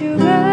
sugar.